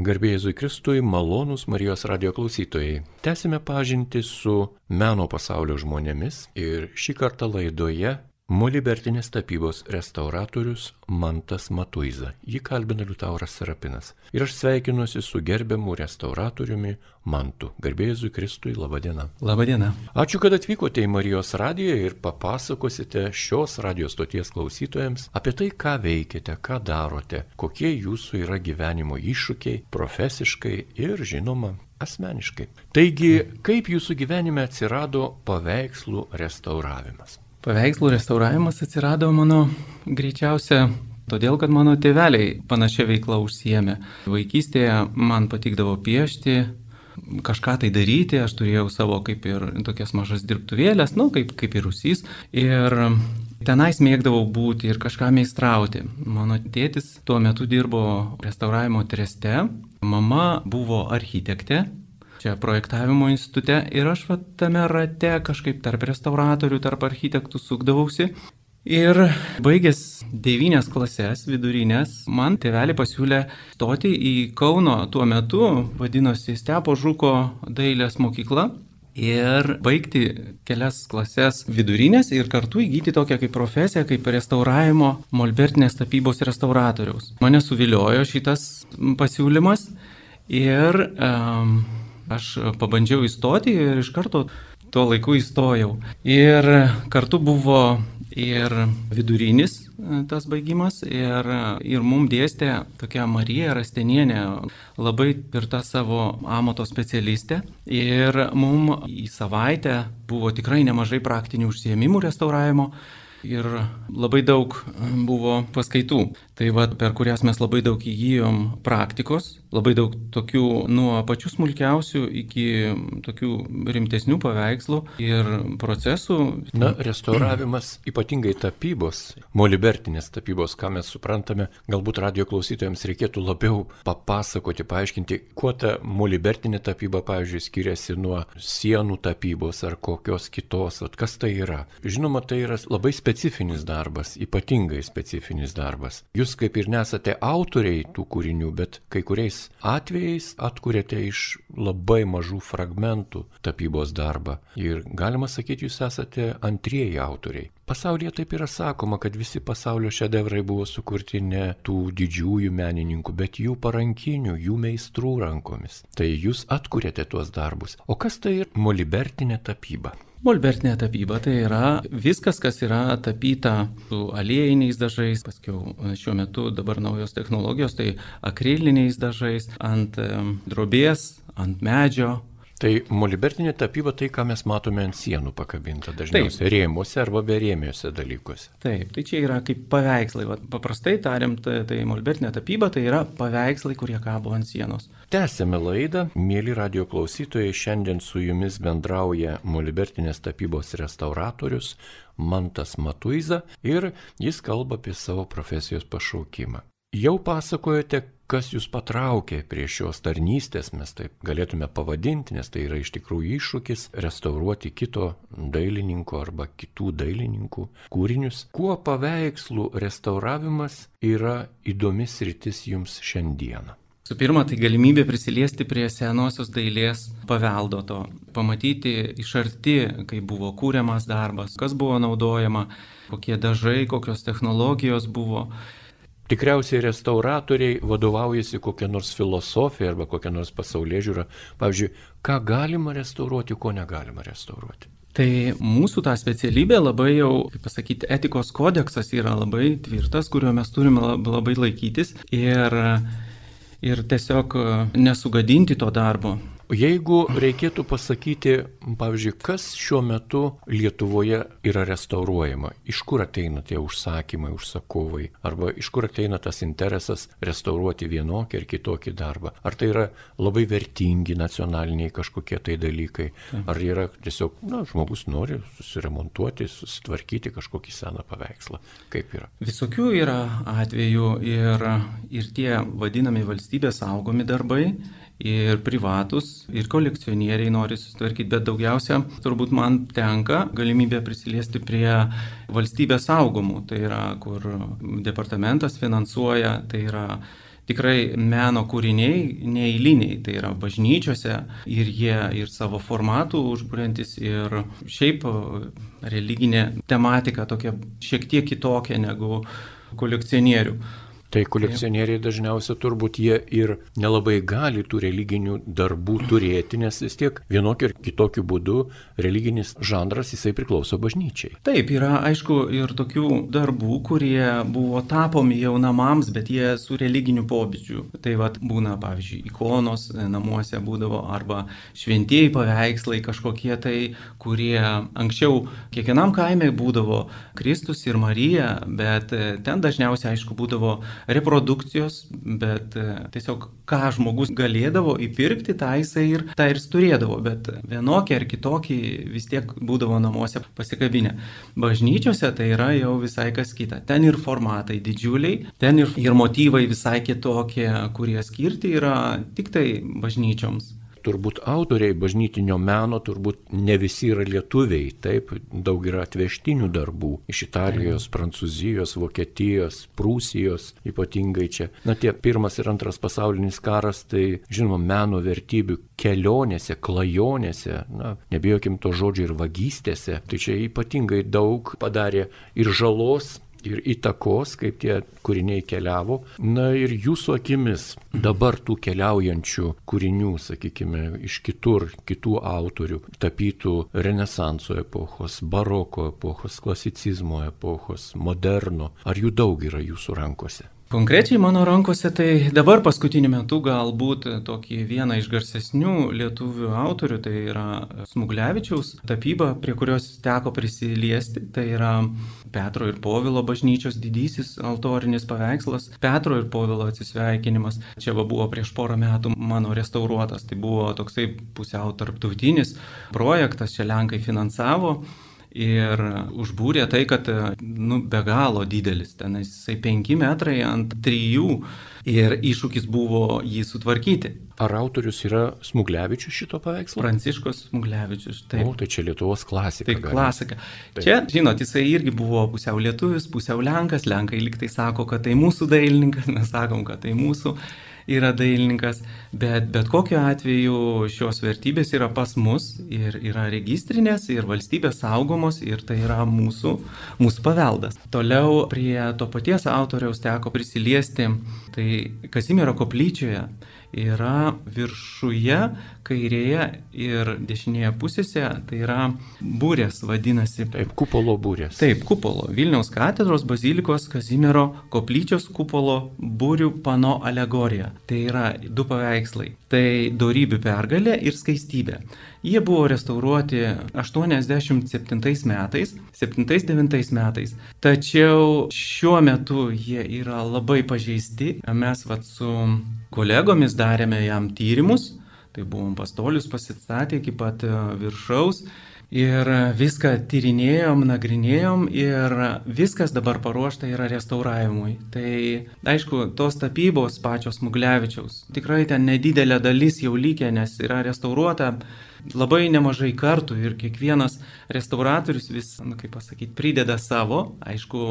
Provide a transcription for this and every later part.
Garbėjai Jėzui Kristui, malonūs Marijos radio klausytojai. Tęsime pažinti su meno pasaulio žmonėmis ir šį kartą laidoje Molibertinės tapybos restauratorius Mantas Matuiza. Jį kalbina Liutauras Serapinas. Ir aš sveikinuosi su gerbiamu restauratoriumi Mantu. Garbėjai Kristui, laba diena. Labą dieną. Ačiū, kad atvykote į Marijos radiją ir papasakosite šios radijos stoties klausytojams apie tai, ką veikiate, ką darote, kokie jūsų yra gyvenimo iššūkiai, profesiškai ir, žinoma, asmeniškai. Taigi, kaip jūsų gyvenime atsirado paveikslų restauravimas? Paveikslų restauravimas atsirado mano greičiausia todėl, kad mano tėveliai panašia veikla užsiemė. Vaikystėje man patikdavo piešti, kažką tai daryti, aš turėjau savo kaip ir tokias mažas dirbtuvėlės, nu, kaip, kaip ir rusys. Ir tenais mėgdavau būti ir kažką meistrauti. Mano tėtis tuo metu dirbo restauravimo treste, mama buvo architektė, čia projektavimo institute ir aš va tame rate kažkaip tarp restauratorių, tarp architektų sukdavausi. Ir baigęs devynės klases vidurinės, man tėvelį pasiūlė stoti į Kauno tuo metu, vadinosi Stepo Žuko dailės mokykla. Ir baigti kelias klases vidurinės ir kartu įgyti tokią kaip profesiją, kaip restauravimo molbertinės tapybos restauratoriaus. Mane suviliojo šitas pasiūlymas ir um, Aš pabandžiau įstoti ir iš karto tuo laiku įstojau. Ir kartu buvo ir vidurinis e, tas baigimas ir, ir mum dėstė tokia Marija Rastenienė, labai tvirta savo amato specialistė. Ir mum į savaitę buvo tikrai nemažai praktinių užsiemimų restauravimo ir labai daug buvo paskaitų. Tai va, per kurias mes labai daug įgyjom praktikos, labai daug tokių nuo pačių smulkiausių iki tokių rimtesnių paveikslų ir procesų. Na, restauravimas, ypatingai tapybos, molibertinės tapybos, ką mes suprantame, galbūt radio klausytojams reikėtų labiau papasakoti, paaiškinti, kuo ta molibertinė tapyba, pavyzdžiui, skiriasi nuo sienų tapybos ar kokios kitos, at kas tai yra. Žinoma, tai yra labai specifinis darbas, ypatingai specifinis darbas. Jūs kaip ir nesate autoriai tų kūrinių, bet kai kuriais atvejais atkuriate iš labai mažų fragmentų tapybos darbą. Ir galima sakyti, jūs esate antrieji autoriai. Pasaulyje taip yra sakoma, kad visi pasaulio šedevrai buvo sukurti ne tų didžiųjų menininkų, bet jų parankinių, jų meistrų rankomis. Tai jūs atkuriate tuos darbus. O kas tai yra molibertinė tapyba? Molbertinė tapyba tai yra viskas, kas yra tapyta su aliejiniais dažais, paskiau šiuo metu dabar naujos technologijos, tai akriliniais dažais, ant drobės, ant medžio, Tai molibertinė tapyba tai, ką mes matome ant sienų pakabinta dažniausiai Taip. rėmuose arba berėmiuose dalykuose. Taip, tai čia yra kaip paveikslai. Va, paprastai tariant, tai, tai molibertinė tapyba tai yra paveikslai, kurie kabo ant sienos. Tęsėme laidą. Mėly radio klausytojai, šiandien su jumis bendrauja molibertinės tapybos restauratorius Mantas Matuiza ir jis kalba apie savo profesijos pašaukimą. Jau pasakojote, kas jūs patraukė prie šios tarnystės, mes taip galėtume pavadinti, nes tai yra iš tikrųjų iššūkis restauruoti kito dailininko arba kitų dailininkų kūrinius. Kuo paveikslų restauravimas yra įdomis rytis jums šiandieną? Su pirma, tai galimybė prisiliesti prie senosios dailės paveldo to, pamatyti iš arti, kaip buvo kūriamas darbas, kas buvo naudojama, kokie dažai, kokios technologijos buvo. Tikriausiai restauratoriai vadovaujasi kokią nors filosofiją arba kokią nors pasaulyje žiūrą. Pavyzdžiui, ką galima restauruoti, ko negalima restauruoti. Tai mūsų ta specialybė labai jau, kaip pasakyti, etikos kodeksas yra labai tvirtas, kurio mes turime labai laikytis ir, ir tiesiog nesugadinti to darbo. Jeigu reikėtų pasakyti, pavyzdžiui, kas šiuo metu Lietuvoje yra restauruojama, iš kur ateina tie užsakymai, užsakovai, arba iš kur ateina tas interesas restauruoti vienokį ar kitokį darbą. Ar tai yra labai vertingi nacionaliniai kažkokie tai dalykai, ar yra tiesiog, na, žmogus nori susiremontuoti, susitvarkyti kažkokį seną paveikslą. Kaip yra? Visokių yra atvejų ir, ir tie vadinami valstybės saugomi darbai ir privatus, ir kolekcionieriai nori susitvarkyti, bet daugiausia turbūt man tenka galimybė prisiliesti prie valstybės saugomų, tai yra, kur departamentas finansuoja, tai yra tikrai meno kūriniai neįliniai, tai yra bažnyčiose ir jie ir savo formatų užbūrintis ir šiaip religinė tematika tokia šiek tiek kitokia negu kolekcionierių. Tai kolekcionieriai dažniausiai turbūt jie ir nelabai gali tų religinių darbų turėti, nes vis tiek vienokiu ir kitokiu būdu religinis žanras jisai priklauso bažnyčiai. Taip, yra aišku ir tokių darbų, kurie buvo tapomi jau namams, bet jie su religiniu pobūdžiu. Tai vad būna, pavyzdžiui, ikonos namuose būdavo arba šventieji paveikslai kažkokie tai, kurie anksčiau kiekvienam kaime būdavo Kristus ir Marija, bet ten dažniausiai aišku būdavo reprodukcijos, bet e, tiesiog ką žmogus galėdavo įpirkti, tą jisai ir tą ir turėdavo, bet vienokį ar kitokį vis tiek būdavo namuose pasikabinę. Bažnyčiose tai yra jau visai kas kita. Ten ir formatai didžiuliai, ten ir, ir motyvai visai kitokie, kurie skirti yra tik tai bažnyčioms turbūt autoriai bažnytinio meno, turbūt ne visi yra lietuviai, taip, daug yra atvežtinių darbų iš Italijos, Prancūzijos, Vokietijos, Prūsijos, ypatingai čia. Na tie pirmas ir antras pasaulinis karas, tai žinoma, meno vertybių kelionėse, klajonėse, na, nebijokim to žodžio ir vagystėse, tai čia ypatingai daug padarė ir žalos, ir įtakos, kaip tie kūriniai keliavo. Na ir jūsų akimis dabar tų keliaujančių kūrinių, sakykime, iš kitur, kitų autorių, tapytų Renesanso epochos, baroko epochos, klasicizmo epochos, moderno, ar jų daug yra jūsų rankose? Konkrečiai mano rankose tai dabar paskutiniu metu galbūt tokį vieną iš garsesnių lietuvių autorių, tai yra Smuglevičiaus tapyba, prie kurios teko prisiliesti, tai yra Petro ir Povilo bažnyčios didysis altorinis paveikslas, Petro ir Povilo atsisveikinimas. Čia va buvo prieš porą metų mano restauruotas, tai buvo toksai pusiau tarptautinis projektas, čia Lenkai finansavo ir užbūrė tai, kad nu, be galo didelis, ten jisai 5 metrai ant 3 ir iššūkis buvo jį sutvarkyti. Ar autorius yra Smuglevičius šito paveikslo? Pranciškos Smuglevičius. Taip. O, tai čia Lietuvos klasika. Tai klasika. Taip. Čia, žinot, jisai irgi buvo pusiau lietuvis, pusiau lenkas, lenkai liktai sako, kad tai mūsų dailininkas, mes sakom, kad tai mūsų yra dailininkas, bet bet kokiu atveju šios vertybės yra pas mus ir yra registrinės ir valstybės saugomos ir tai yra mūsų, mūsų paveldas. Toliau prie to paties autoriaus teko prisiliesti, tai Kazimiero koplyčioje yra viršuje, kairėje ir dešinėje pusėse, tai yra būrės vadinasi. Taip, kupolo būrės. Taip, kupolo. Vilniaus katedros bazilikos Kazimiero koplyčios kupolo būrių pano alegorija. Tai yra du paveikslai. Tai darybių pergalė ir skaistybė. Jie buvo restauruoti 87 metais, 79 metais. Tačiau šiuo metu jie yra labai pažeisti. Mes vat su kolegomis darėme jam tyrimus, tai buvom pastolius pasistatę iki pat e, viršaus. Ir viską tyrinėjom, nagrinėjom ir viskas dabar paruošta yra restauravimui. Tai aišku, tos tapybos pačios Muglevičiaus, tikrai ten nedidelė dalis jau lygė, nes yra restauruota labai nemažai kartų ir kiekvienas restauratorius vis, nu, kaip pasakyti, prideda savo, aišku,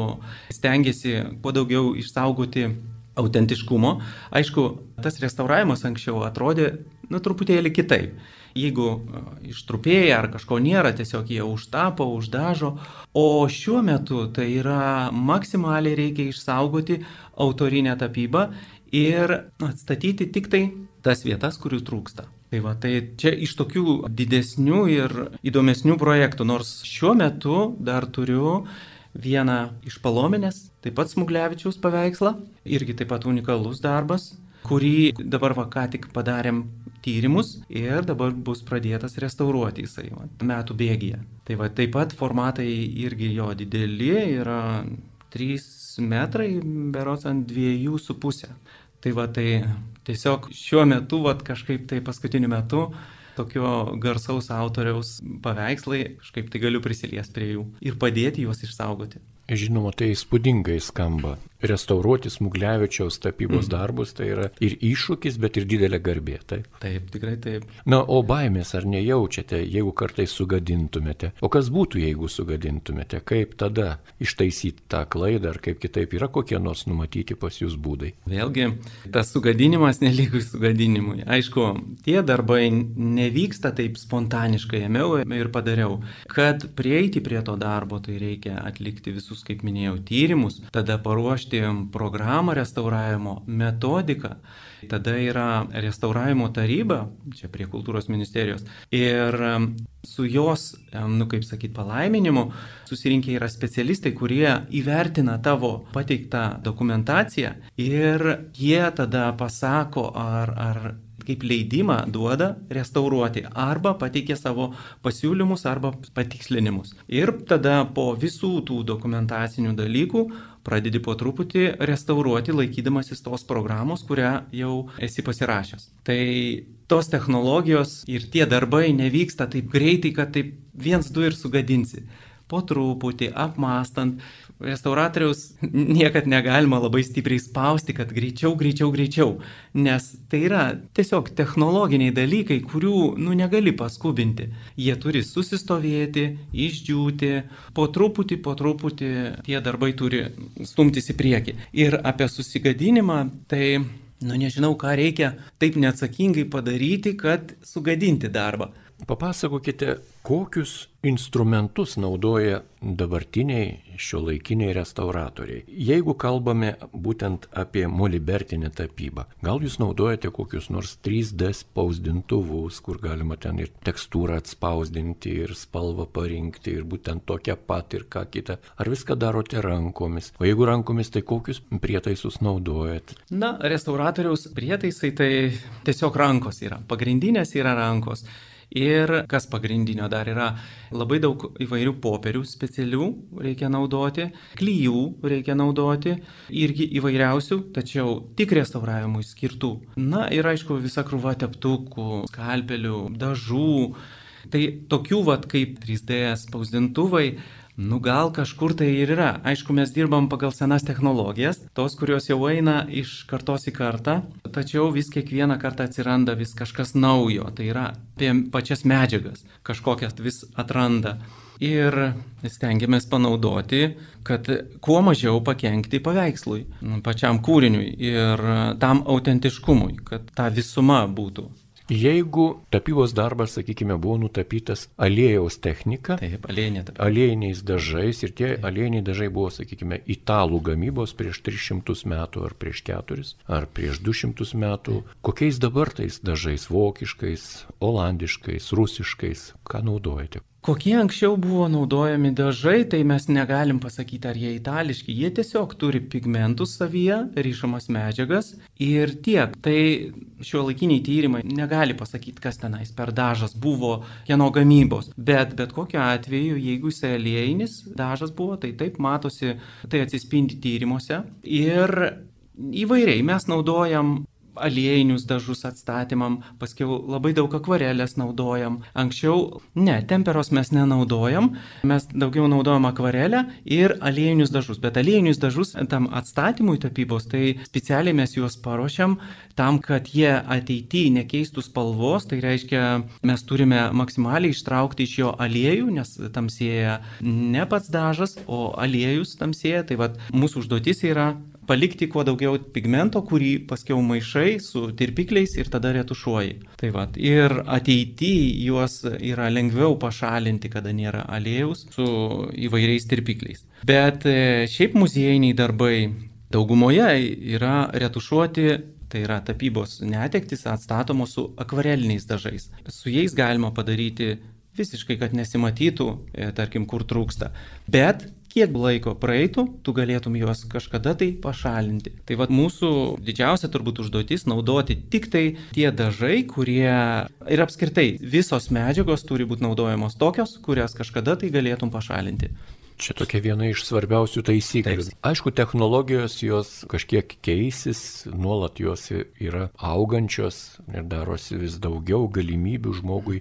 stengiasi kuo daugiau išsaugoti autentiškumo. Aišku, tas restauravimas anksčiau atrodė, nu, truputėlį kitaip. Jeigu ištrupėja ar kažko nėra, tiesiog jie užtapo, uždažo. O šiuo metu tai yra maksimaliai reikia išsaugoti autorinę tapybą ir atstatyti tik tai tas vietas, kurių trūksta. Tai va, tai čia iš tokių didesnių ir įdomesnių projektų, nors šiuo metu dar turiu vieną iš palominės, taip pat Smuglevičiaus paveikslą, irgi taip pat unikalus darbas, kurį dabar va ką tik padarėm tyrimus ir dabar bus pradėtas restauruoti jisai va, metų bėgyje. Tai va taip pat formatai irgi jo dideli yra 3 metrai, berots ant 2,5. Tai va tai tiesiog šiuo metu, va kažkaip tai paskutiniu metu tokio garsaus autoriaus paveikslai, kažkaip tai galiu prisiliesti prie jų ir padėti juos išsaugoti. Žinoma, tai įspūdingai skamba restauruoti Smuglevičiaus tapybos mm. darbus, tai yra ir iššūkis, bet ir didelė garbė. Taip, taip tikrai taip. Na, o baimės ar nejaučiate, jeigu kartais sugadintumėte? O kas būtų, jeigu sugadintumėte? Kaip tada ištaisyti tą klaidą, ar kaip kitaip yra kokie nors numatyti pas jūs būdai? Vėlgi, tas sugadinimas nelygus sugadinimui. Aišku, tie darbai nevyksta taip spontaniškai, ėmiau ir padariau. Kad prieiti prie to darbo, tai reikia atlikti visus, kaip minėjau, tyrimus, tada paruošti apibriežti programą restauravimo, metodiką. Tada yra restauravimo taryba, čia prie kultūros ministerijos. Ir su jos, nu kaip sakyti, palaiminimu susirinkę yra specialistai, kurie įvertina tavo pateiktą dokumentaciją ir jie tada pasako, ar, ar kaip leidimą duoda restauruoti arba pateikia savo pasiūlymus arba patikslinimus. Ir tada po visų tų dokumentacinių dalykų pradedi po truputį restauruoti laikydamasis tos programos, kurią jau esi pasirašęs. Tai tos technologijos ir tie darbai nevyksta taip greitai, kad taip viens du ir sugadinsi po truputį, apmastant, restauratoriaus niekad negalima labai stipriai spausti, kad greičiau, greičiau, greičiau, nes tai yra tiesiog technologiniai dalykai, kurių, nu, negali paskubinti. Jie turi susistovėti, išdžiūti, po truputį, po truputį tie darbai turi stumtis į priekį. Ir apie susigadinimą, tai Nu nežinau, ką reikia taip neatsakingai padaryti, kad sugadinti darbą. Papasakokite, kokius instrumentus naudoja dabartiniai šio laikiniai restauratoriai. Jeigu kalbame būtent apie molibertinę tapybą, gal jūs naudojate kokius nors 3D spausdintuvus, kur galima ten ir tekstūrą atspausdinti, ir spalvą parinkti, ir būtent tokią pat ir ką kitą. Ar viską darote rankomis? O jeigu rankomis, tai kokius prietaisus naudojate? Na, restauratoriaus prietaisai tai tiesiog rankos yra. Pagrindinės yra rankos. Ir kas pagrindinio dar yra, labai daug įvairių popierių specialių reikia naudoti, klyjų reikia naudoti, irgi įvairiausių, tačiau tik restauravimui skirtų. Na ir aišku, visa krūva teptukų, skalpelių, dažų. Tai tokių vat kaip 3D spausdintuvai Nu gal kažkur tai ir yra. Aišku, mes dirbam pagal senas technologijas, tos, kurios jau eina iš kartos į kartą, tačiau vis kiekvieną kartą atsiranda vis kažkas naujo. Tai yra apie pačias medžiagas, kažkokias vis atranda. Ir stengiamės panaudoti, kad kuo mažiau pakengti paveikslui, pačiam kūriniui ir tam autentiškumui, kad ta visuma būtų. Jeigu tapybos darbas, sakykime, buvo nutapytas aliejaus technika, Taip, aliejinė tapyba. aliejiniais dažais ir tie aliejiniai dažai buvo, sakykime, italų gamybos prieš 300 metų ar prieš 4 ar prieš 200 metų, kokiais dabar tais dažais - vokiškais, olandiškais, rusiškais, ką naudojate? Kokie anksčiau buvo naudojami dažai, tai mes negalim pasakyti, ar jie itališki. Jie tiesiog turi pigmentus savyje, ryšamas medžiagas ir tiek. Tai šio laikiniai tyrimai negali pasakyti, kas tenais per dažas buvo, kieno gamybos. Bet bet kokiu atveju, jeigu jis aliejinis dažas buvo, tai taip matosi, tai atsispindi tyrimuose. Ir įvairiai mes naudojam aliejinius dažus atstatymam, paskiau labai daug akvarelės naudojam. Anksčiau ne, temperos mes nenaudojam, mes daugiau naudojam akvarelę ir aliejinius dažus. Bet aliejinius dažus tam atstatymui tapybos, tai specialiai mes juos paruošiam tam, kad jie ateityje nekeistų spalvos, tai reiškia mes turime maksimaliai ištraukti iš jo aliejų, nes tamsėja ne pats dažas, o aliejus tamsėja. Tai vad mūsų užduotis yra palikti kuo daugiau pigmento, kurį paskiau maišai su tirpikliais ir tada retušuoji. Tai va, ir ateityje juos yra lengviau pašalinti, kada nėra aliejus su įvairiais tirpikliais. Bet e, šiaip muziejiniai darbai daugumoje yra retušuoti tai yra tapybos netektis atstatomos su akvareliniais dažais. Su jais galima padaryti visiškai, kad nesimatytų, e, tarkim, kur trūksta. Bet kiek laiko praeitų, tu galėtum juos kažkada tai pašalinti. Tai vad mūsų didžiausia turbūt užduotis naudoti tik tai tie dažai, kurie ir apskritai visos medžiagos turi būti naudojamos tokios, kurias kažkada tai galėtum pašalinti. Čia tokia viena iš svarbiausių taisyklių. Taip. Aišku, technologijos jos kažkiek keisis, nuolat jos yra augančios ir darosi vis daugiau galimybių žmogui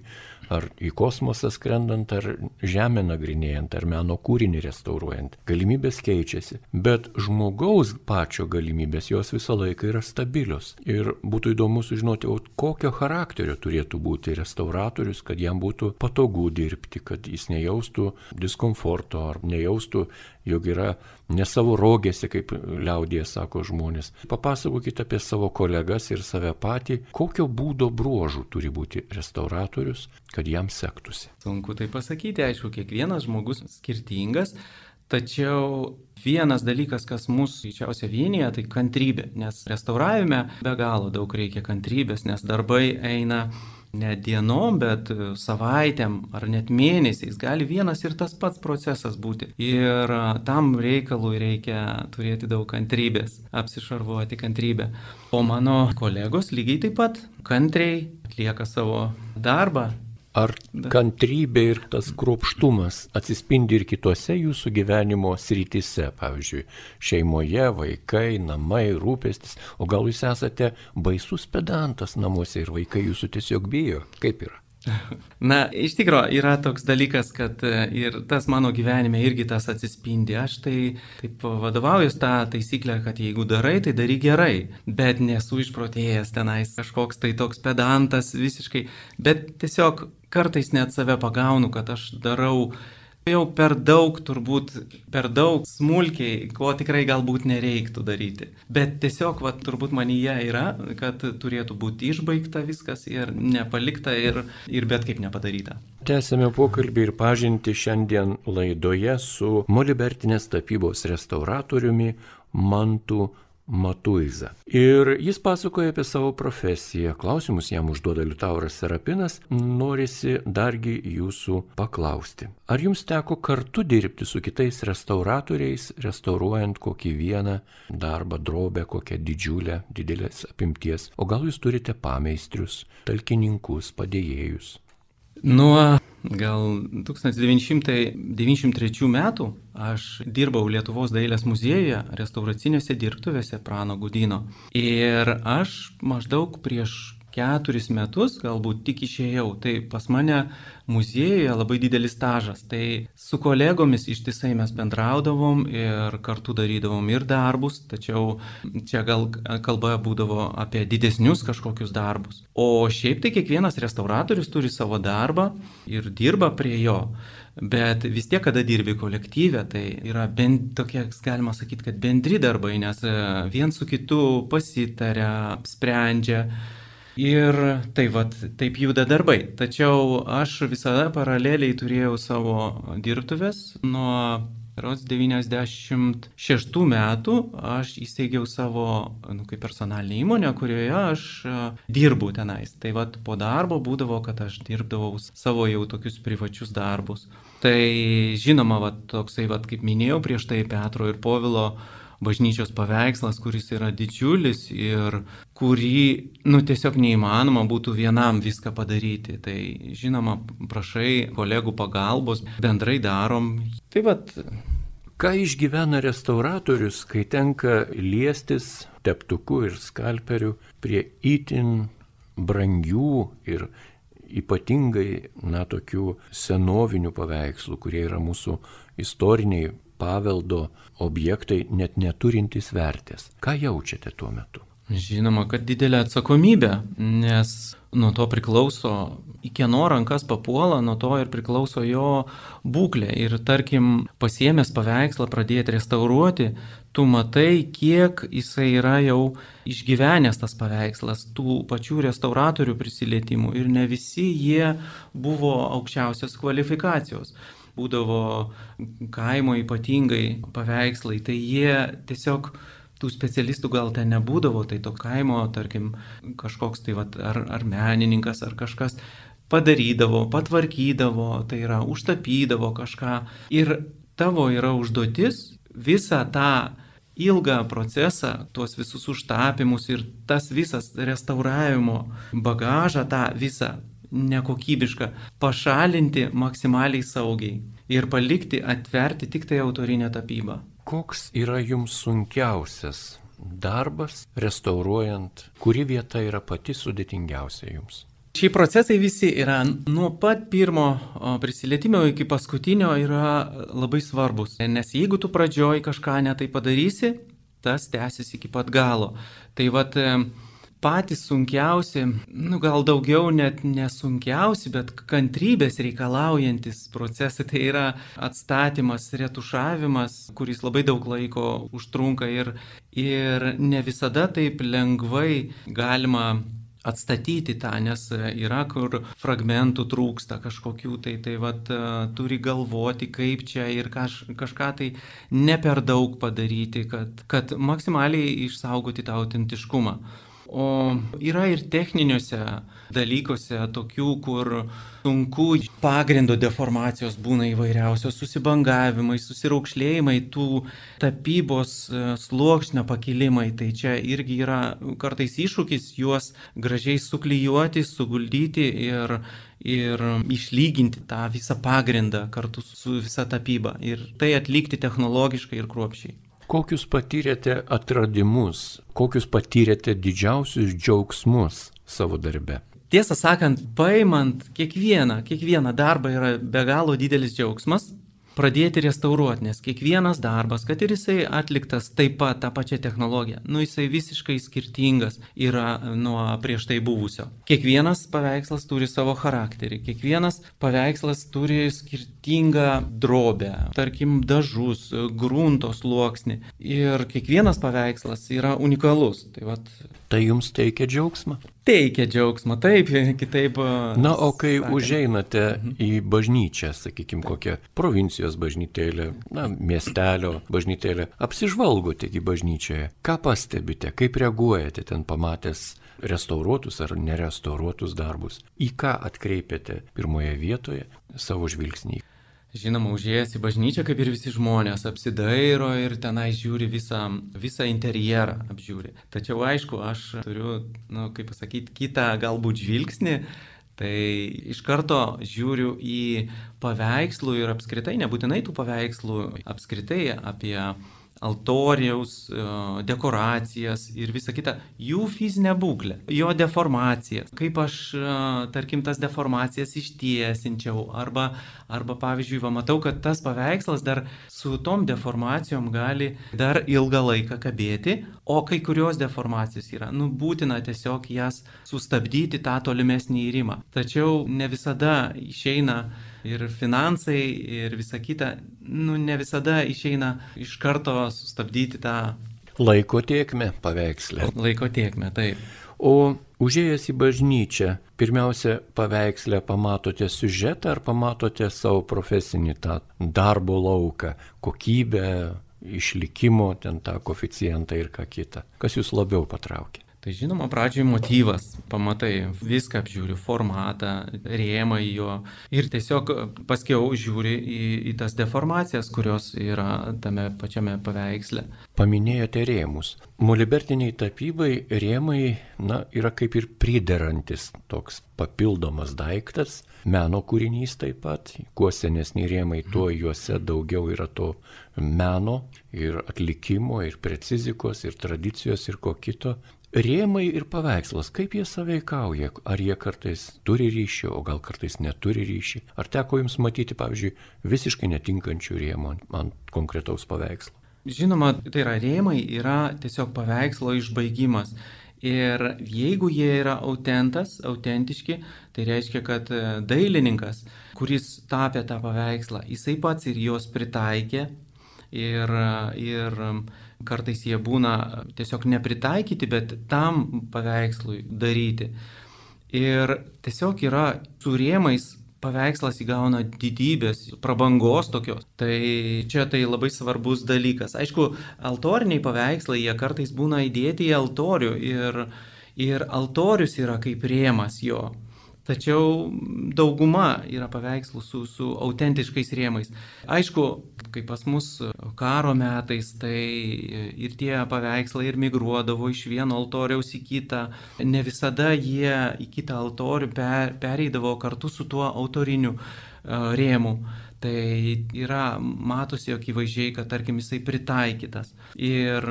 ar į kosmosą skrendant, ar žemę nagrinėjant, ar meno kūrinį restauruojant. Galimybės keičiasi, bet žmogaus pačio galimybės jos visą laiką yra stabilios. Ir būtų įdomu sužinoti, o kokio charakterio turėtų būti restauratorius, kad jam būtų patogu dirbti, kad jis nejaustų diskomforto ar nejaustų jog yra ne savo rogėse, kaip liaudėje sako žmonės. Papasakokite apie savo kolegas ir save patį, kokio būdo bruožų turi būti restauratorius, kad jam sektųsi. Sunku tai pasakyti, aišku, kiekvienas žmogus skirtingas. Tačiau vienas dalykas, kas mūsų greičiausiai vienyje, tai kantrybė, nes restauravime be galo daug reikia kantrybės, nes darbai eina ne dienom, bet savaitėm ar net mėnesiais gali vienas ir tas pats procesas būti. Ir tam reikalui reikia turėti daug kantrybės, apsišarvuoti kantrybę. O mano kolegos lygiai taip pat kantriai atlieka savo darbą, Ar kantrybė ir tas kruopštumas atsispindi ir kitose jūsų gyvenimo srityse, pavyzdžiui, šeimoje, vaikai, namai, rūpestis, o gal jūs esate baisus pedantas namuose ir vaikai jūsų tiesiog bijo? Kaip yra? Na, iš tikrųjų yra toks dalykas, kad e, ir tas mano gyvenime irgi tas atsispindi. Aš tai taip vadovaujuos tą taisyklę, kad jeigu darai, tai daryk gerai. Bet nesu išprotėjęs tenais kažkoks tai toks pedantas visiškai. Bet tiesiog kartais net save pagaunu, kad aš darau jau per daug, turbūt per daug smulkiai, ko tikrai galbūt nereiktų daryti. Bet tiesiog, va, turbūt manyje yra, kad turėtų būti išbaigta viskas ir nepalikta ir, ir bet kaip nepadaryta. Tęsėme pokalbį ir pažinti šiandien laidoje su Molibertinės tapybos restauratoriumi Mantu Matuiza. Ir jis pasakoja apie savo profesiją. Klausimus jam užduoda Liutauras Serapinas. Norisi dargi jūsų paklausti. Ar jums teko kartu dirbti su kitais restauratoriais, restauruojant kokį vieną darbą, drobę, kokią didžiulę, didelės apimties? O gal jūs turite pameistrius, talkininkus, padėjėjus? Nuo gal 1993 metų aš dirbau Lietuvos dailės muziejuje, restauracinėse dirbtuvėse Prano Gudino. Ir aš maždaug prieš keturis metus galbūt tik išėjau. Tai pas mane muziejuje labai didelis stažas. Tai su kolegomis ištisai mes bendraudavom ir kartu darydavom ir darbus, tačiau čia gal kalba būdavo apie didesnius kažkokius darbus. O šiaip tai kiekvienas restauratorius turi savo darbą ir dirba prie jo. Bet vis tiek, kada dirbi kolektyvė, tai yra bent tokie, galima sakyti, kad bendri darbai, nes vien su kitu pasitarė, sprendžia Ir tai vad, taip juda darbai. Tačiau aš visada paraleliai turėjau savo dirbtuvės nuo Rods 96 metų aš įsteigiau savo nu, kaip personalinę įmonę, kurioje aš dirbu tenais. Tai vad po darbo būdavo, kad aš dirbdavau savo jau tokius privačius darbus. Tai žinoma, vad toksai, vad kaip minėjau prieš tai Petro ir Povilo bažnyčios paveikslas, kuris yra didžiulis ir kurį, nu, tiesiog neįmanoma būtų vienam viską padaryti. Tai, žinoma, prašai kolegų pagalbos, bendrai darom. Tai vad. Ką išgyvena restauratorius, kai tenka liestis teptuku ir skalperiu prie itin brangių ir ypatingai, na, tokių senovinių paveikslų, kurie yra mūsų istoriniai paveldo objektai net neturintys vertės. Ką jaučiate tuo metu? Žinoma, kad didelė atsakomybė, nes nuo to priklauso, į kieno rankas papuola, nuo to ir priklauso jo būklė. Ir tarkim, pasiemęs paveikslą pradėti restauruoti, tu matai, kiek jisai yra jau išgyvenęs tas paveikslas, tų pačių restauratorių prisilietimų ir ne visi jie buvo aukščiausios kvalifikacijos būdavo kaimo ypatingai paveikslai, tai jie tiesiog tų specialistų gal ten nebūdavo, tai to kaimo, tarkim, kažkoks tai vat, ar, ar menininkas, ar kažkas padarydavo, patvarkydavo, tai yra užtapydavo kažką. Ir tavo yra užduotis visą tą ilgą procesą, tuos visus užtapimus ir tas visas restauravimo bagažą, tą visą nekokybišką, pašalinti maksimaliai saugiai ir palikti atverti tik tai autorinę tapybą. Koks yra jums sunkiausias darbas restauruojant, kuri vieta yra pati sudėtingiausia jums? Šie procesai visi yra nuo pat pirmo prisilietimo iki paskutinio yra labai svarbus. Nes jeigu tu pradžioj kažką netai padarysi, tas tęsis iki pat galo. Tai vad patys sunkiausi, nu gal daugiau net nesunkiausi, bet kantrybės reikalaujantis procesai, tai yra atstatymas, retušavimas, kuris labai daug laiko užtrunka ir, ir ne visada taip lengvai galima atstatyti tą, nes yra, kur fragmentų trūksta kažkokių, tai tai vat, turi galvoti, kaip čia ir kaž, kažką tai ne per daug padaryti, kad, kad maksimaliai išsaugoti tą autentiškumą. O yra ir techniniuose dalykuose tokių, kur sunku pagrindo deformacijos būna įvairiausios, susibangavimai, susiraukšlėjimai, tų tapybos e, sluoksnio pakilimai. Tai čia irgi yra kartais iššūkis juos gražiai suklyjuoti, suguldyti ir, ir išlyginti tą visą pagrindą kartu su visa tapyba. Ir tai atlikti technologiškai ir kruopšiai. Kokius patyrėte atradimus, kokius patyrėte didžiausius džiaugsmus savo darbe? Tiesą sakant, paimant kiekvieną, kiekvieną darbą yra be galo didelis džiaugsmas, pradėti restauruoti, nes kiekvienas darbas, kad ir jisai atliktas taip pat tą pačią technologiją, nu jisai visiškai skirtingas yra nuo prieš tai buvusio. Kiekvienas paveikslas turi savo charakterį, kiekvienas paveikslas turi skirtingą drobę, tarkim dažus, grunto sluoksnį ir kiekvienas paveikslas yra unikalus. Tai, vat, tai jums teikia džiaugsmą? Teikia džiaugsmą, taip, kitaip. Na, o kai sakant. užeinate mhm. į bažnyčią, sakykime, kokią provincijos bažnytėlę, na, miestelio bažnytėlę, apsižvalgote į bažnyčioje, ką pastebite, kaip reaguojate ten pamatęs restauruotus ar nerestauruotus darbus, į ką atkreipiate pirmoje vietoje savo žvilgsnį. Žinoma, užėjęs į bažnyčią, kaip ir visi žmonės, apsidairo ir tenai žiūri visą, visą interjerą, apžiūri. Tačiau aišku, aš turiu, na, nu, kaip pasakyti, kitą galbūt žvilgsnį. Tai iš karto žiūriu į paveikslų ir apskritai, nebūtinai tų paveikslų, apskritai apie altoriaus, e, dekoracijas ir visa kita, jų fizinę būklę, jo deformacijas, kaip aš, e, tarkim, tas deformacijas ištiesinčiau, arba, arba pavyzdžiui, va, matau, kad tas paveikslas dar su tom deformacijom gali dar ilgą laiką kabėti, o kai kurios deformacijos yra, nu, būtina tiesiog jas sustabdyti tą tolimesnį įrimą. Tačiau ne visada išeina ir finansai, ir visa kita, nu, ne visada išeina iš karto sustabdyti tą laiko tiekmę paveikslę. Laiko tiekmę, taip. O užėjęs į bažnyčią, pirmiausia, paveikslę pamatote siužetą ar pamatote savo profesinį tą darbo lauką, kokybę, išlikimo, ten tą koficijantą ir ką kitą. Kas jūs labiau patraukė? Tai žinoma, pradžioj motyvas, pamatai, viską apžiūri, formatą, rėmą į jo ir tiesiog paskiau žiūri į, į tas deformacijas, kurios yra tame pačiame paveiksle. Paminėjote rėmus. Molibertiniai tapybai rėmai, na, yra kaip ir priderantis toks papildomas daiktas, meno kūrinys taip pat. Kuo senesni rėmai, tuo juose daugiau yra to meno ir atlikimo, ir precizikos, ir tradicijos, ir ko kito rėmai ir paveikslas, kaip jie saveikauja, ar jie kartais turi ryšį, o gal kartais neturi ryšį. Ar teko jums matyti, pavyzdžiui, visiškai netinkančių rėmų ant konkretaus paveikslo? Žinoma, tai yra rėmai, yra tiesiog paveikslo išbaigimas. Ir jeigu jie yra autentas, autentiški, tai reiškia, kad e, dailininkas, kuris tapė tą paveikslą, jisai pats ir juos pritaikė ir, ir kartais jie būna tiesiog nepritaikyti, bet tam paveikslui daryti. Ir tiesiog yra su rėmais paveikslas įgauna didybės, prabangos tokios. Tai čia tai labai svarbus dalykas. Aišku, altoriniai paveikslai, jie kartais būna įdėti į altorių ir, ir altorius yra kaip rėmas jo. Tačiau dauguma yra paveikslų su, su autentiškais rėmais. Aišku, kai pas mus karo metais, tai ir tie paveikslai ir migruodavo iš vieno altoriaus į kitą. Ne visada jie į kitą altorių per, pereidavo kartu su tuo autoriniu uh, rėmu. Tai yra, matosi akivaizdžiai, kad tarkim jisai pritaikytas. Ir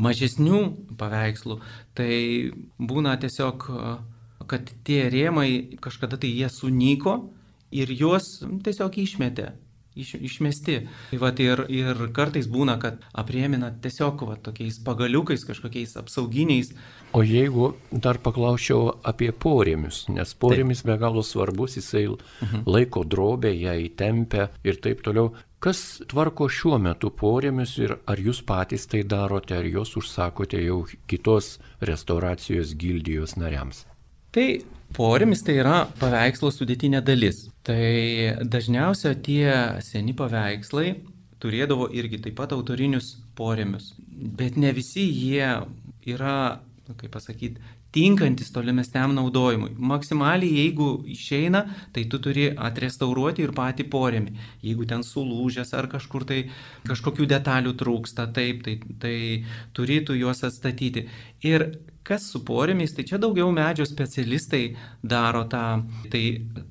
mažesnių paveikslų, tai būna tiesiog uh, kad tie rėmai kažkada tai jie sunyko ir juos tiesiog išmetė iš, išmesti. Tai va, ir, ir kartais būna, kad aprėmina tiesiog va, tokiais pagaliukais, kažkokiais apsauginiais. O jeigu dar paklausčiau apie porėmius, nes porėmis be galo svarbus, jisai mhm. laiko drobę, ją įtempia ir taip toliau. Kas tvarko šiuo metu porėmius ir ar jūs patys tai darote, ar juos užsakote jau kitos restauracijos gildijos nariams? Tai Porėmis tai yra paveikslo sudėtinė dalis. Tai dažniausiai tie seni paveikslai turėdavo irgi taip pat autorinius porėmius. Bet ne visi jie yra, kaip pasakyti, tinkantis tolimesniam naudojimui. Maksimaliai, jeigu išeina, tai tu turi atrestauruoti ir patį porėmį. Jeigu ten sulūžęs ar kažkur tai kažkokių detalių trūksta, taip, tai, tai turi tu juos atstatyti. Ir Kas su porėmiais, tai čia daugiau medžio specialistai daro tą. Tai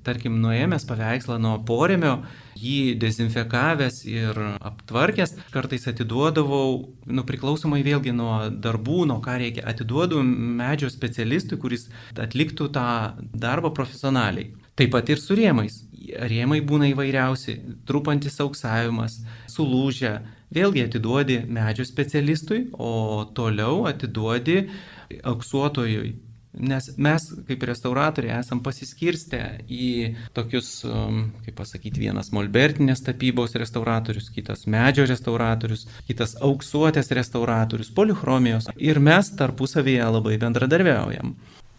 tarkim, nuėmęs paveikslą nuo porėmio, jį dezinfekavęs ir aptvarkęs, kartais atiduodavau, nu priklausomai vėlgi nuo darbų, nuo ką reikia, atiduodu medžio specialistui, kuris atliktų tą darbą profesionaliai. Taip pat ir su rėmais. Rėmai būna įvairiausi, trupantis auksavimas, sulūžę. Vėlgi atiduodi medžio specialistui, o toliau atiduodi auksuotojui. Nes mes kaip restauratoriai esam pasiskirstę į tokius, um, kaip pasakyti, vienas molbertinės tapybos restauratorius, kitas medžio restauratorius, kitas auksuotės restauratorius, polichromijos. Ir mes tarpusavėje labai bendradarbiaujam.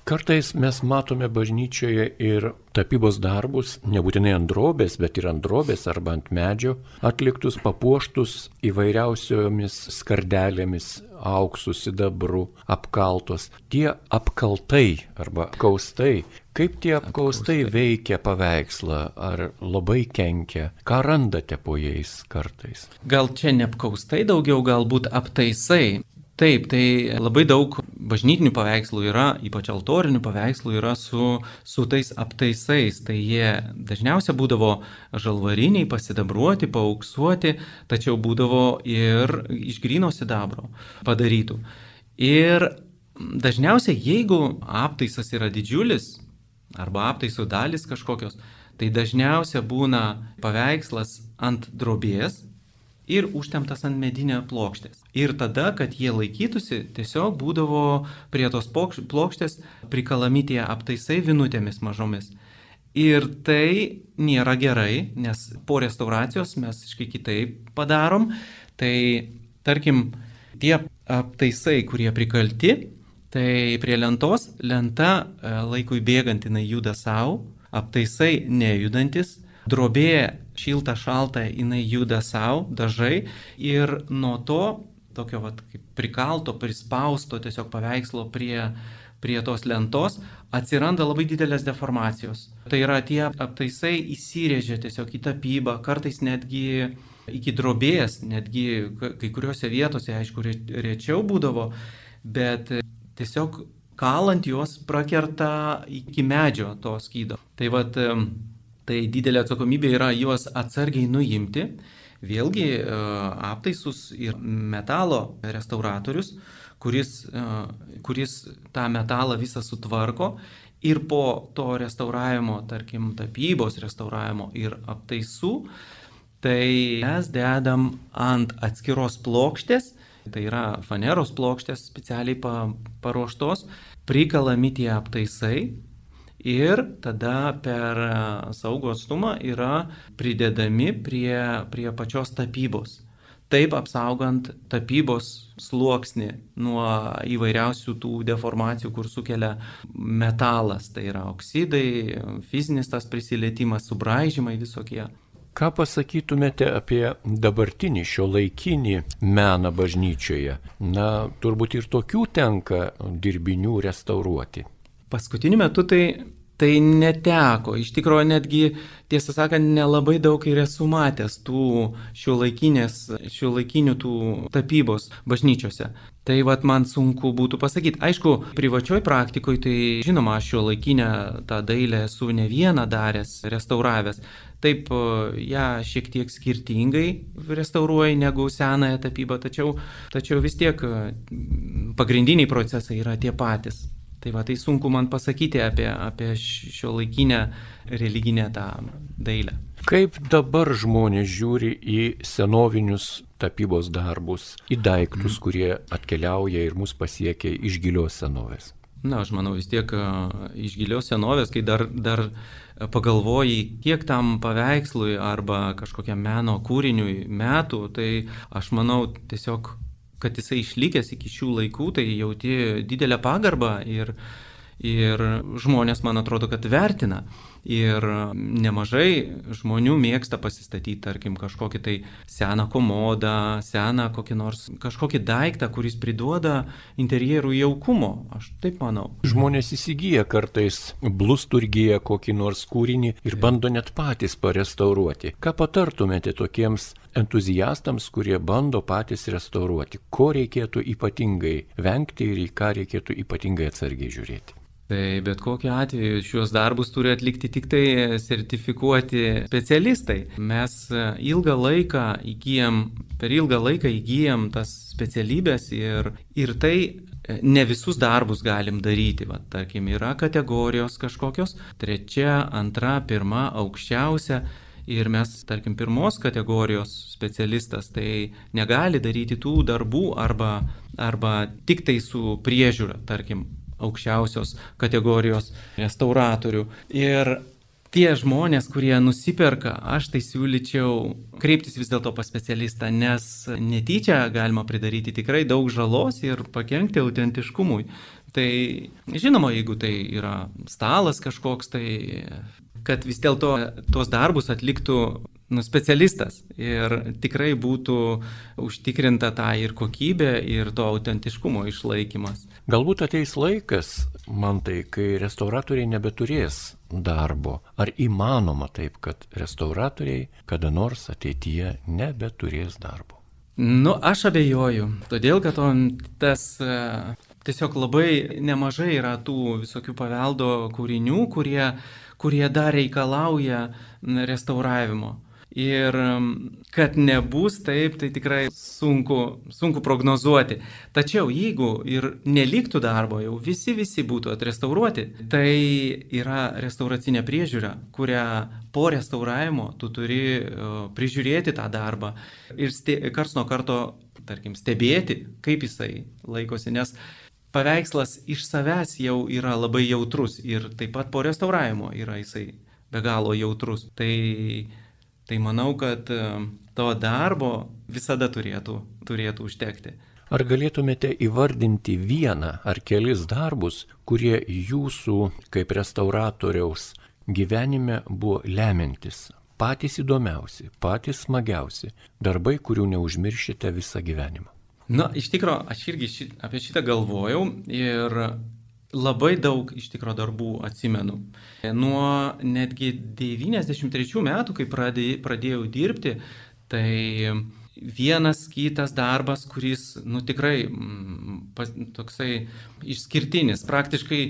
Kartais mes matome bažnyčioje ir tapybos darbus, nebūtinai ant drobės, bet ir ant drobės arba ant medžio, atliktus papuoštus įvairiausiomis skardelėmis, auksų, sidabru, apkaltos. Tie apkaltai arba kaustai, kaip tie apkaustai veikia paveikslą, ar labai kenkia, ką randate po jais kartais? Gal čia ne apkaustai daugiau, galbūt aptaisai. Taip, tai labai daug bažnytinių paveikslų yra, ypač altorinių paveikslų yra su, su tais aptaisais. Tai jie dažniausiai būdavo žalvariniai, pasidabruoti, paauksuoti, tačiau būdavo ir iš grino sidabro padarytų. Ir dažniausiai, jeigu aptaisas yra didžiulis arba aptaiso dalis kažkokios, tai dažniausiai būna paveikslas ant drobės ir užtemtas ant medinio plokštės. Ir tada, kad jie laikytųsi, tiesiog būdavo prie tos plokštės prikalami tie aptaisai vinutėmis mažomis. Ir tai nėra gerai, nes po restauracijos mes iškai kitaip padarom. Tai tarkim, tie aptaisai, kurie prikalti, tai prie lentos lenta e, laikui bėgant jinai juda savo, aptaisai nejudantis, drobė šilta, šalta, jinai juda savo, dažai ir nuo to, tokio vat, prikalto, prispausto tiesiog paveikslo prie, prie tos lentos, atsiranda labai didelės deformacijos. Tai yra tie aptaisai įsirėžia tiesiog į tapybą, kartais netgi iki drobės, netgi kai kuriuose vietose, aišku, rečiau būdavo, bet tiesiog kalant juos prakerta iki medžio to skydo. Tai vad tai didelė atsakomybė yra juos atsargiai nuimti. Vėlgi e, aptaisus ir metalo restauratorius, kuris, e, kuris tą metalą visą sutvarko ir po to restauravimo, tarkim, tapybos restauravimo ir aptaisų, tai mes dedam ant atskiros plokštės, tai yra faneros plokštės specialiai paruoštos, prikalami tie aptaisai, ir tada per e, saugų atstumą yra pridedami prie, prie pačios tapybos. Taip apsaugant tapybos sluoksnį nuo įvairiausių tų deformacijų, kur sukelia metalas, tai yra oksidai, fizinis tas prisilietimas, subraižymai visokie. Ką pasakytumėte apie dabartinį šio laikinį meną bažnyčioje? Na, turbūt ir tokių tenka dirbinių restauruoti. Paskutiniu metu tai, tai neteko. Iš tikrųjų, netgi, tiesą sakant, nelabai daug ir esu matęs tų šio laikinių tų tapybos bažnyčiose. Tai vad man sunku būtų pasakyti. Aišku, privačioj praktikoje tai žinoma, aš šio laikinę tą dailę esu ne vieną daręs, restauravęs. Taip, ją šiek tiek skirtingai restauruoju negu senąją tapybą, tačiau, tačiau vis tiek pagrindiniai procesai yra tie patys. Tai va, tai sunku man pasakyti apie, apie šio laikinę religinę tą dailę. Kaip dabar žmonės žiūri į senovinius tapybos darbus, į daiktus, mm. kurie atkeliauja ir mus pasiekia iš gilios senovės? Na, aš manau vis tiek iš gilios senovės, kai dar, dar pagalvoji, kiek tam paveikslui arba kažkokiam meno kūriniui metų, tai aš manau tiesiog, kad jisai išlikęs iki šių laikų, tai jauti didelę pagarbą ir, ir žmonės, man atrodo, kad vertina. Ir nemažai žmonių mėgsta pasistatyti, tarkim, kažkokį tai seną komodą, seną kokį nors kažkokį daiktą, kuris priduoda interjerų jaukumo. Aš taip manau. Žmonės įsigyja kartais blusturgiją kokį nors kūrinį ir bando net patys parestauruoti. Ką patartumėte tokiems entuziastams, kurie bando patys restauruoti? Ko reikėtų ypatingai vengti ir į ką reikėtų ypatingai atsargiai žiūrėti? Tai bet kokiu atveju šios darbus turi atlikti tik tai sertifikuoti specialistai. Mes ilgą laiką įgyjam, per ilgą laiką įgyjam tas specialybės ir, ir tai ne visus darbus galim daryti. Va, tarkim, yra kategorijos kažkokios, trečia, antra, pirma, aukščiausia. Ir mes, tarkim, pirmos kategorijos specialistas, tai negali daryti tų darbų arba, arba tik tai su priežiūra, tarkim, aukščiausios kategorijos restauratorių. Ir tie žmonės, kurie nusiperka, aš tai siūlyčiau kreiptis vis dėlto pas specialistą, nes netyčia galima pridaryti tikrai daug žalos ir pakengti autentiškumui. Tai žinoma, jeigu tai yra stalas kažkoks, tai kad vis dėlto tuos darbus atliktų nu, specialistas ir tikrai būtų užtikrinta ta ir kokybė, ir to autentiškumo išlaikymas. Galbūt ateis laikas, man tai, kai restauratoriai nebeturės darbo. Ar įmanoma taip, kad restauratoriai kada nors ateityje nebeturės darbo? Nu, aš abejoju, todėl kad on, tas e, tiesiog labai nemažai yra tų visokių paveldo kūrinių, kurie, kurie dar reikalauja restauravimo. Ir kad nebus taip, tai tikrai sunku, sunku prognozuoti. Tačiau jeigu ir neliktų darbo, jau visi visi būtų atrestauruoti, tai yra restauracinė priežiūra, kurią po restauravimo tu turi prižiūrėti tą darbą ir kars nuo karto, tarkim, stebėti, kaip jisai laikosi, nes paveikslas iš savęs jau yra labai jautrus ir taip pat po restauravimo yra jisai be galo jautrus. Tai Tai manau, kad e, to darbo visada turėtų, turėtų užtekti. Ar galėtumėte įvardinti vieną ar kelis darbus, kurie jūsų kaip restauratoriaus gyvenime buvo lemiantis, patys įdomiausi, patys smagiausi darbai, kurių neužmiršite visą gyvenimą? Na, iš tikrųjų, aš irgi ši, apie šitą galvojau ir labai daug iš tikro darbų atsimenu. Nuo netgi 93 metų, kai pradėjau dirbti, tai vienas kitas darbas, kuris, nu tikrai, pas, toksai išskirtinis, praktiškai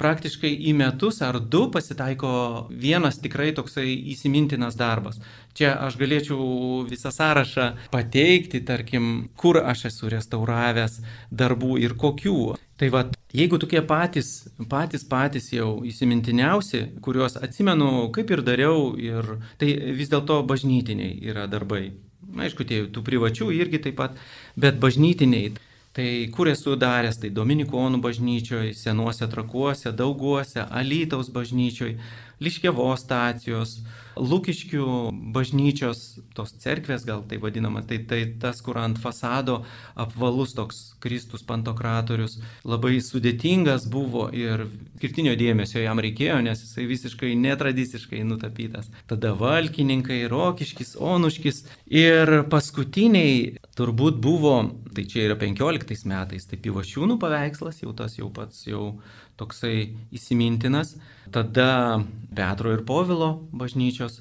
praktiškai į metus ar du pasitaiko vienas tikrai toksai įsimintinas darbas. Čia aš galėčiau visą sąrašą pateikti, tarkim, kur aš esu restauravęs darbų ir kokių. Tai va, jeigu tokie patys, patys, patys jau įsimintiniausi, kuriuos atsimenu, kaip ir dariau, ir tai vis dėlto bažnytiniai yra darbai. Aišku, tie tų privačių irgi taip pat, bet bažnytiniai. Tai kur esu daręs, tai Dominikonų bažnyčioje, Senuose trakuose, Dauguose, Alytaus bažnyčioje, Liškėvos stacijos, Lukiškių bažnyčios, tos cerkvės gal tai vadinama, tai, tai tas, kur ant fasado apvalus toks Kristus pantokratorius, labai sudėtingas buvo ir skirtinio dėmesio jam reikėjo, nes jisai visiškai netradiciškai nutapytas. Tada Valkininkai, Rokiškis, Onuškis ir paskutiniai turbūt buvo, tai čia yra 15 metais, tai Pivašiūnų paveikslas, jau tas jau pats jau toksai įsimintinas. Tada Petro ir Povilo bažnyčios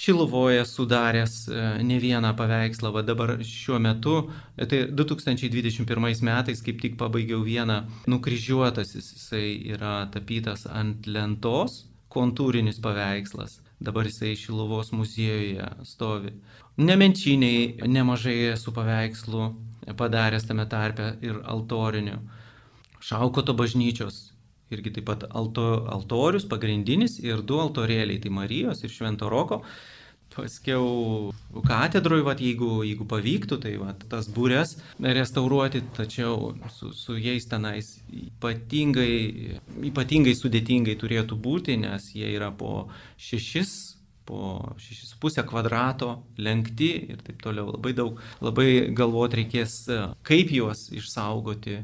Šiluvoje sudaręs e, ne vieną paveikslą, va dabar šiuo metu, tai 2021 metais kaip tik pabaigiau vieną nukryžiuotasis, jisai yra tapytas ant lentos, kontūrinis paveikslas, dabar jisai Šiluvos muziejuje stovi. Nemenčiniai nemažai esu paveikslų padaręs tame tarpe ir altorinių. Šaukoto bažnyčios irgi taip pat alto, altorius pagrindinis ir du altorėliai, tai Marijos ir Švento Roko. Paskiau katedroje, vat, jeigu, jeigu pavyktų, tai vat, tas būrės restauruoti, tačiau su, su jais tenais ypatingai, ypatingai sudėtingai turėtų būti, nes jie yra po šešis po 6,5 kvadrato, lenkti ir taip toliau. Labai daug, labai galvot reikės, kaip juos išsaugoti,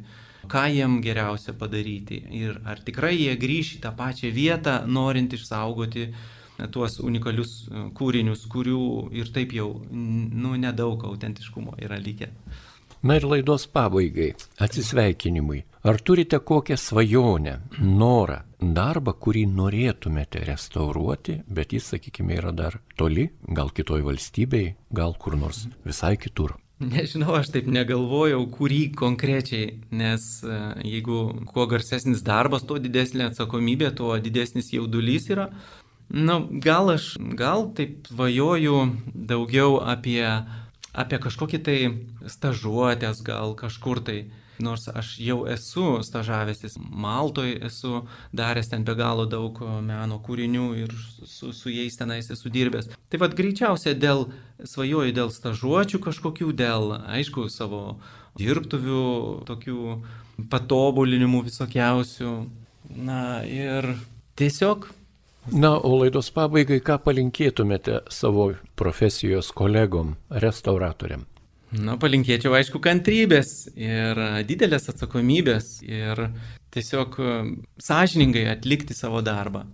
ką jiem geriausia padaryti ir ar tikrai jie grįš į tą pačią vietą, norint išsaugoti tuos unikalius kūrinius, kurių ir taip jau nu, nedaug autentiškumo yra likę. Na ir laidos pabaigai, atsisveikinimui. Ar turite kokią svajonę, norą, darbą, kurį norėtumėte restauruoti, bet jis, sakykime, yra dar toli, gal kitoj valstybei, gal kur nors visai kitur? Nežinau, aš taip negalvojau, kurį konkrečiai, nes e, jeigu kuo garsesnis darbas, tuo didesnė atsakomybė, tuo didesnis jaudulys yra. Na, gal aš, gal taip svajoju daugiau apie apie kažkokį tai stažuotės gal kažkur tai. Nors aš jau esu stažavęsis Maltoje, esu daręs ten be galo daug meno kūrinių ir su, su jais tenais esu dirbęs. Tai vad greičiausia dėl, svajoju dėl stažuočių kažkokių, dėl, aišku, savo dirbtuvių, tokių patobulinimų visokiausių. Na ir tiesiog Na, o laidos pabaigai, ką palinkėtumėte savo profesijos kolegom, restauratoriam? Na, palinkėčiau, aišku, kantrybės ir didelės atsakomybės ir tiesiog sąžiningai atlikti savo darbą.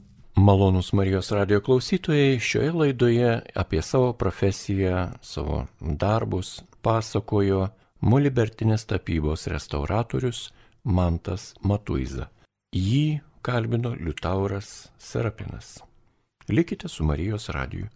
Malonus Marijos radio klausytojai šioje laidoje apie savo profesiją, savo darbus pasakojo Molibertinės tapybos restauratorius Mantas Matuiza. Jį kalbino Liutauras Serapinas. Likite su Marijos radiju.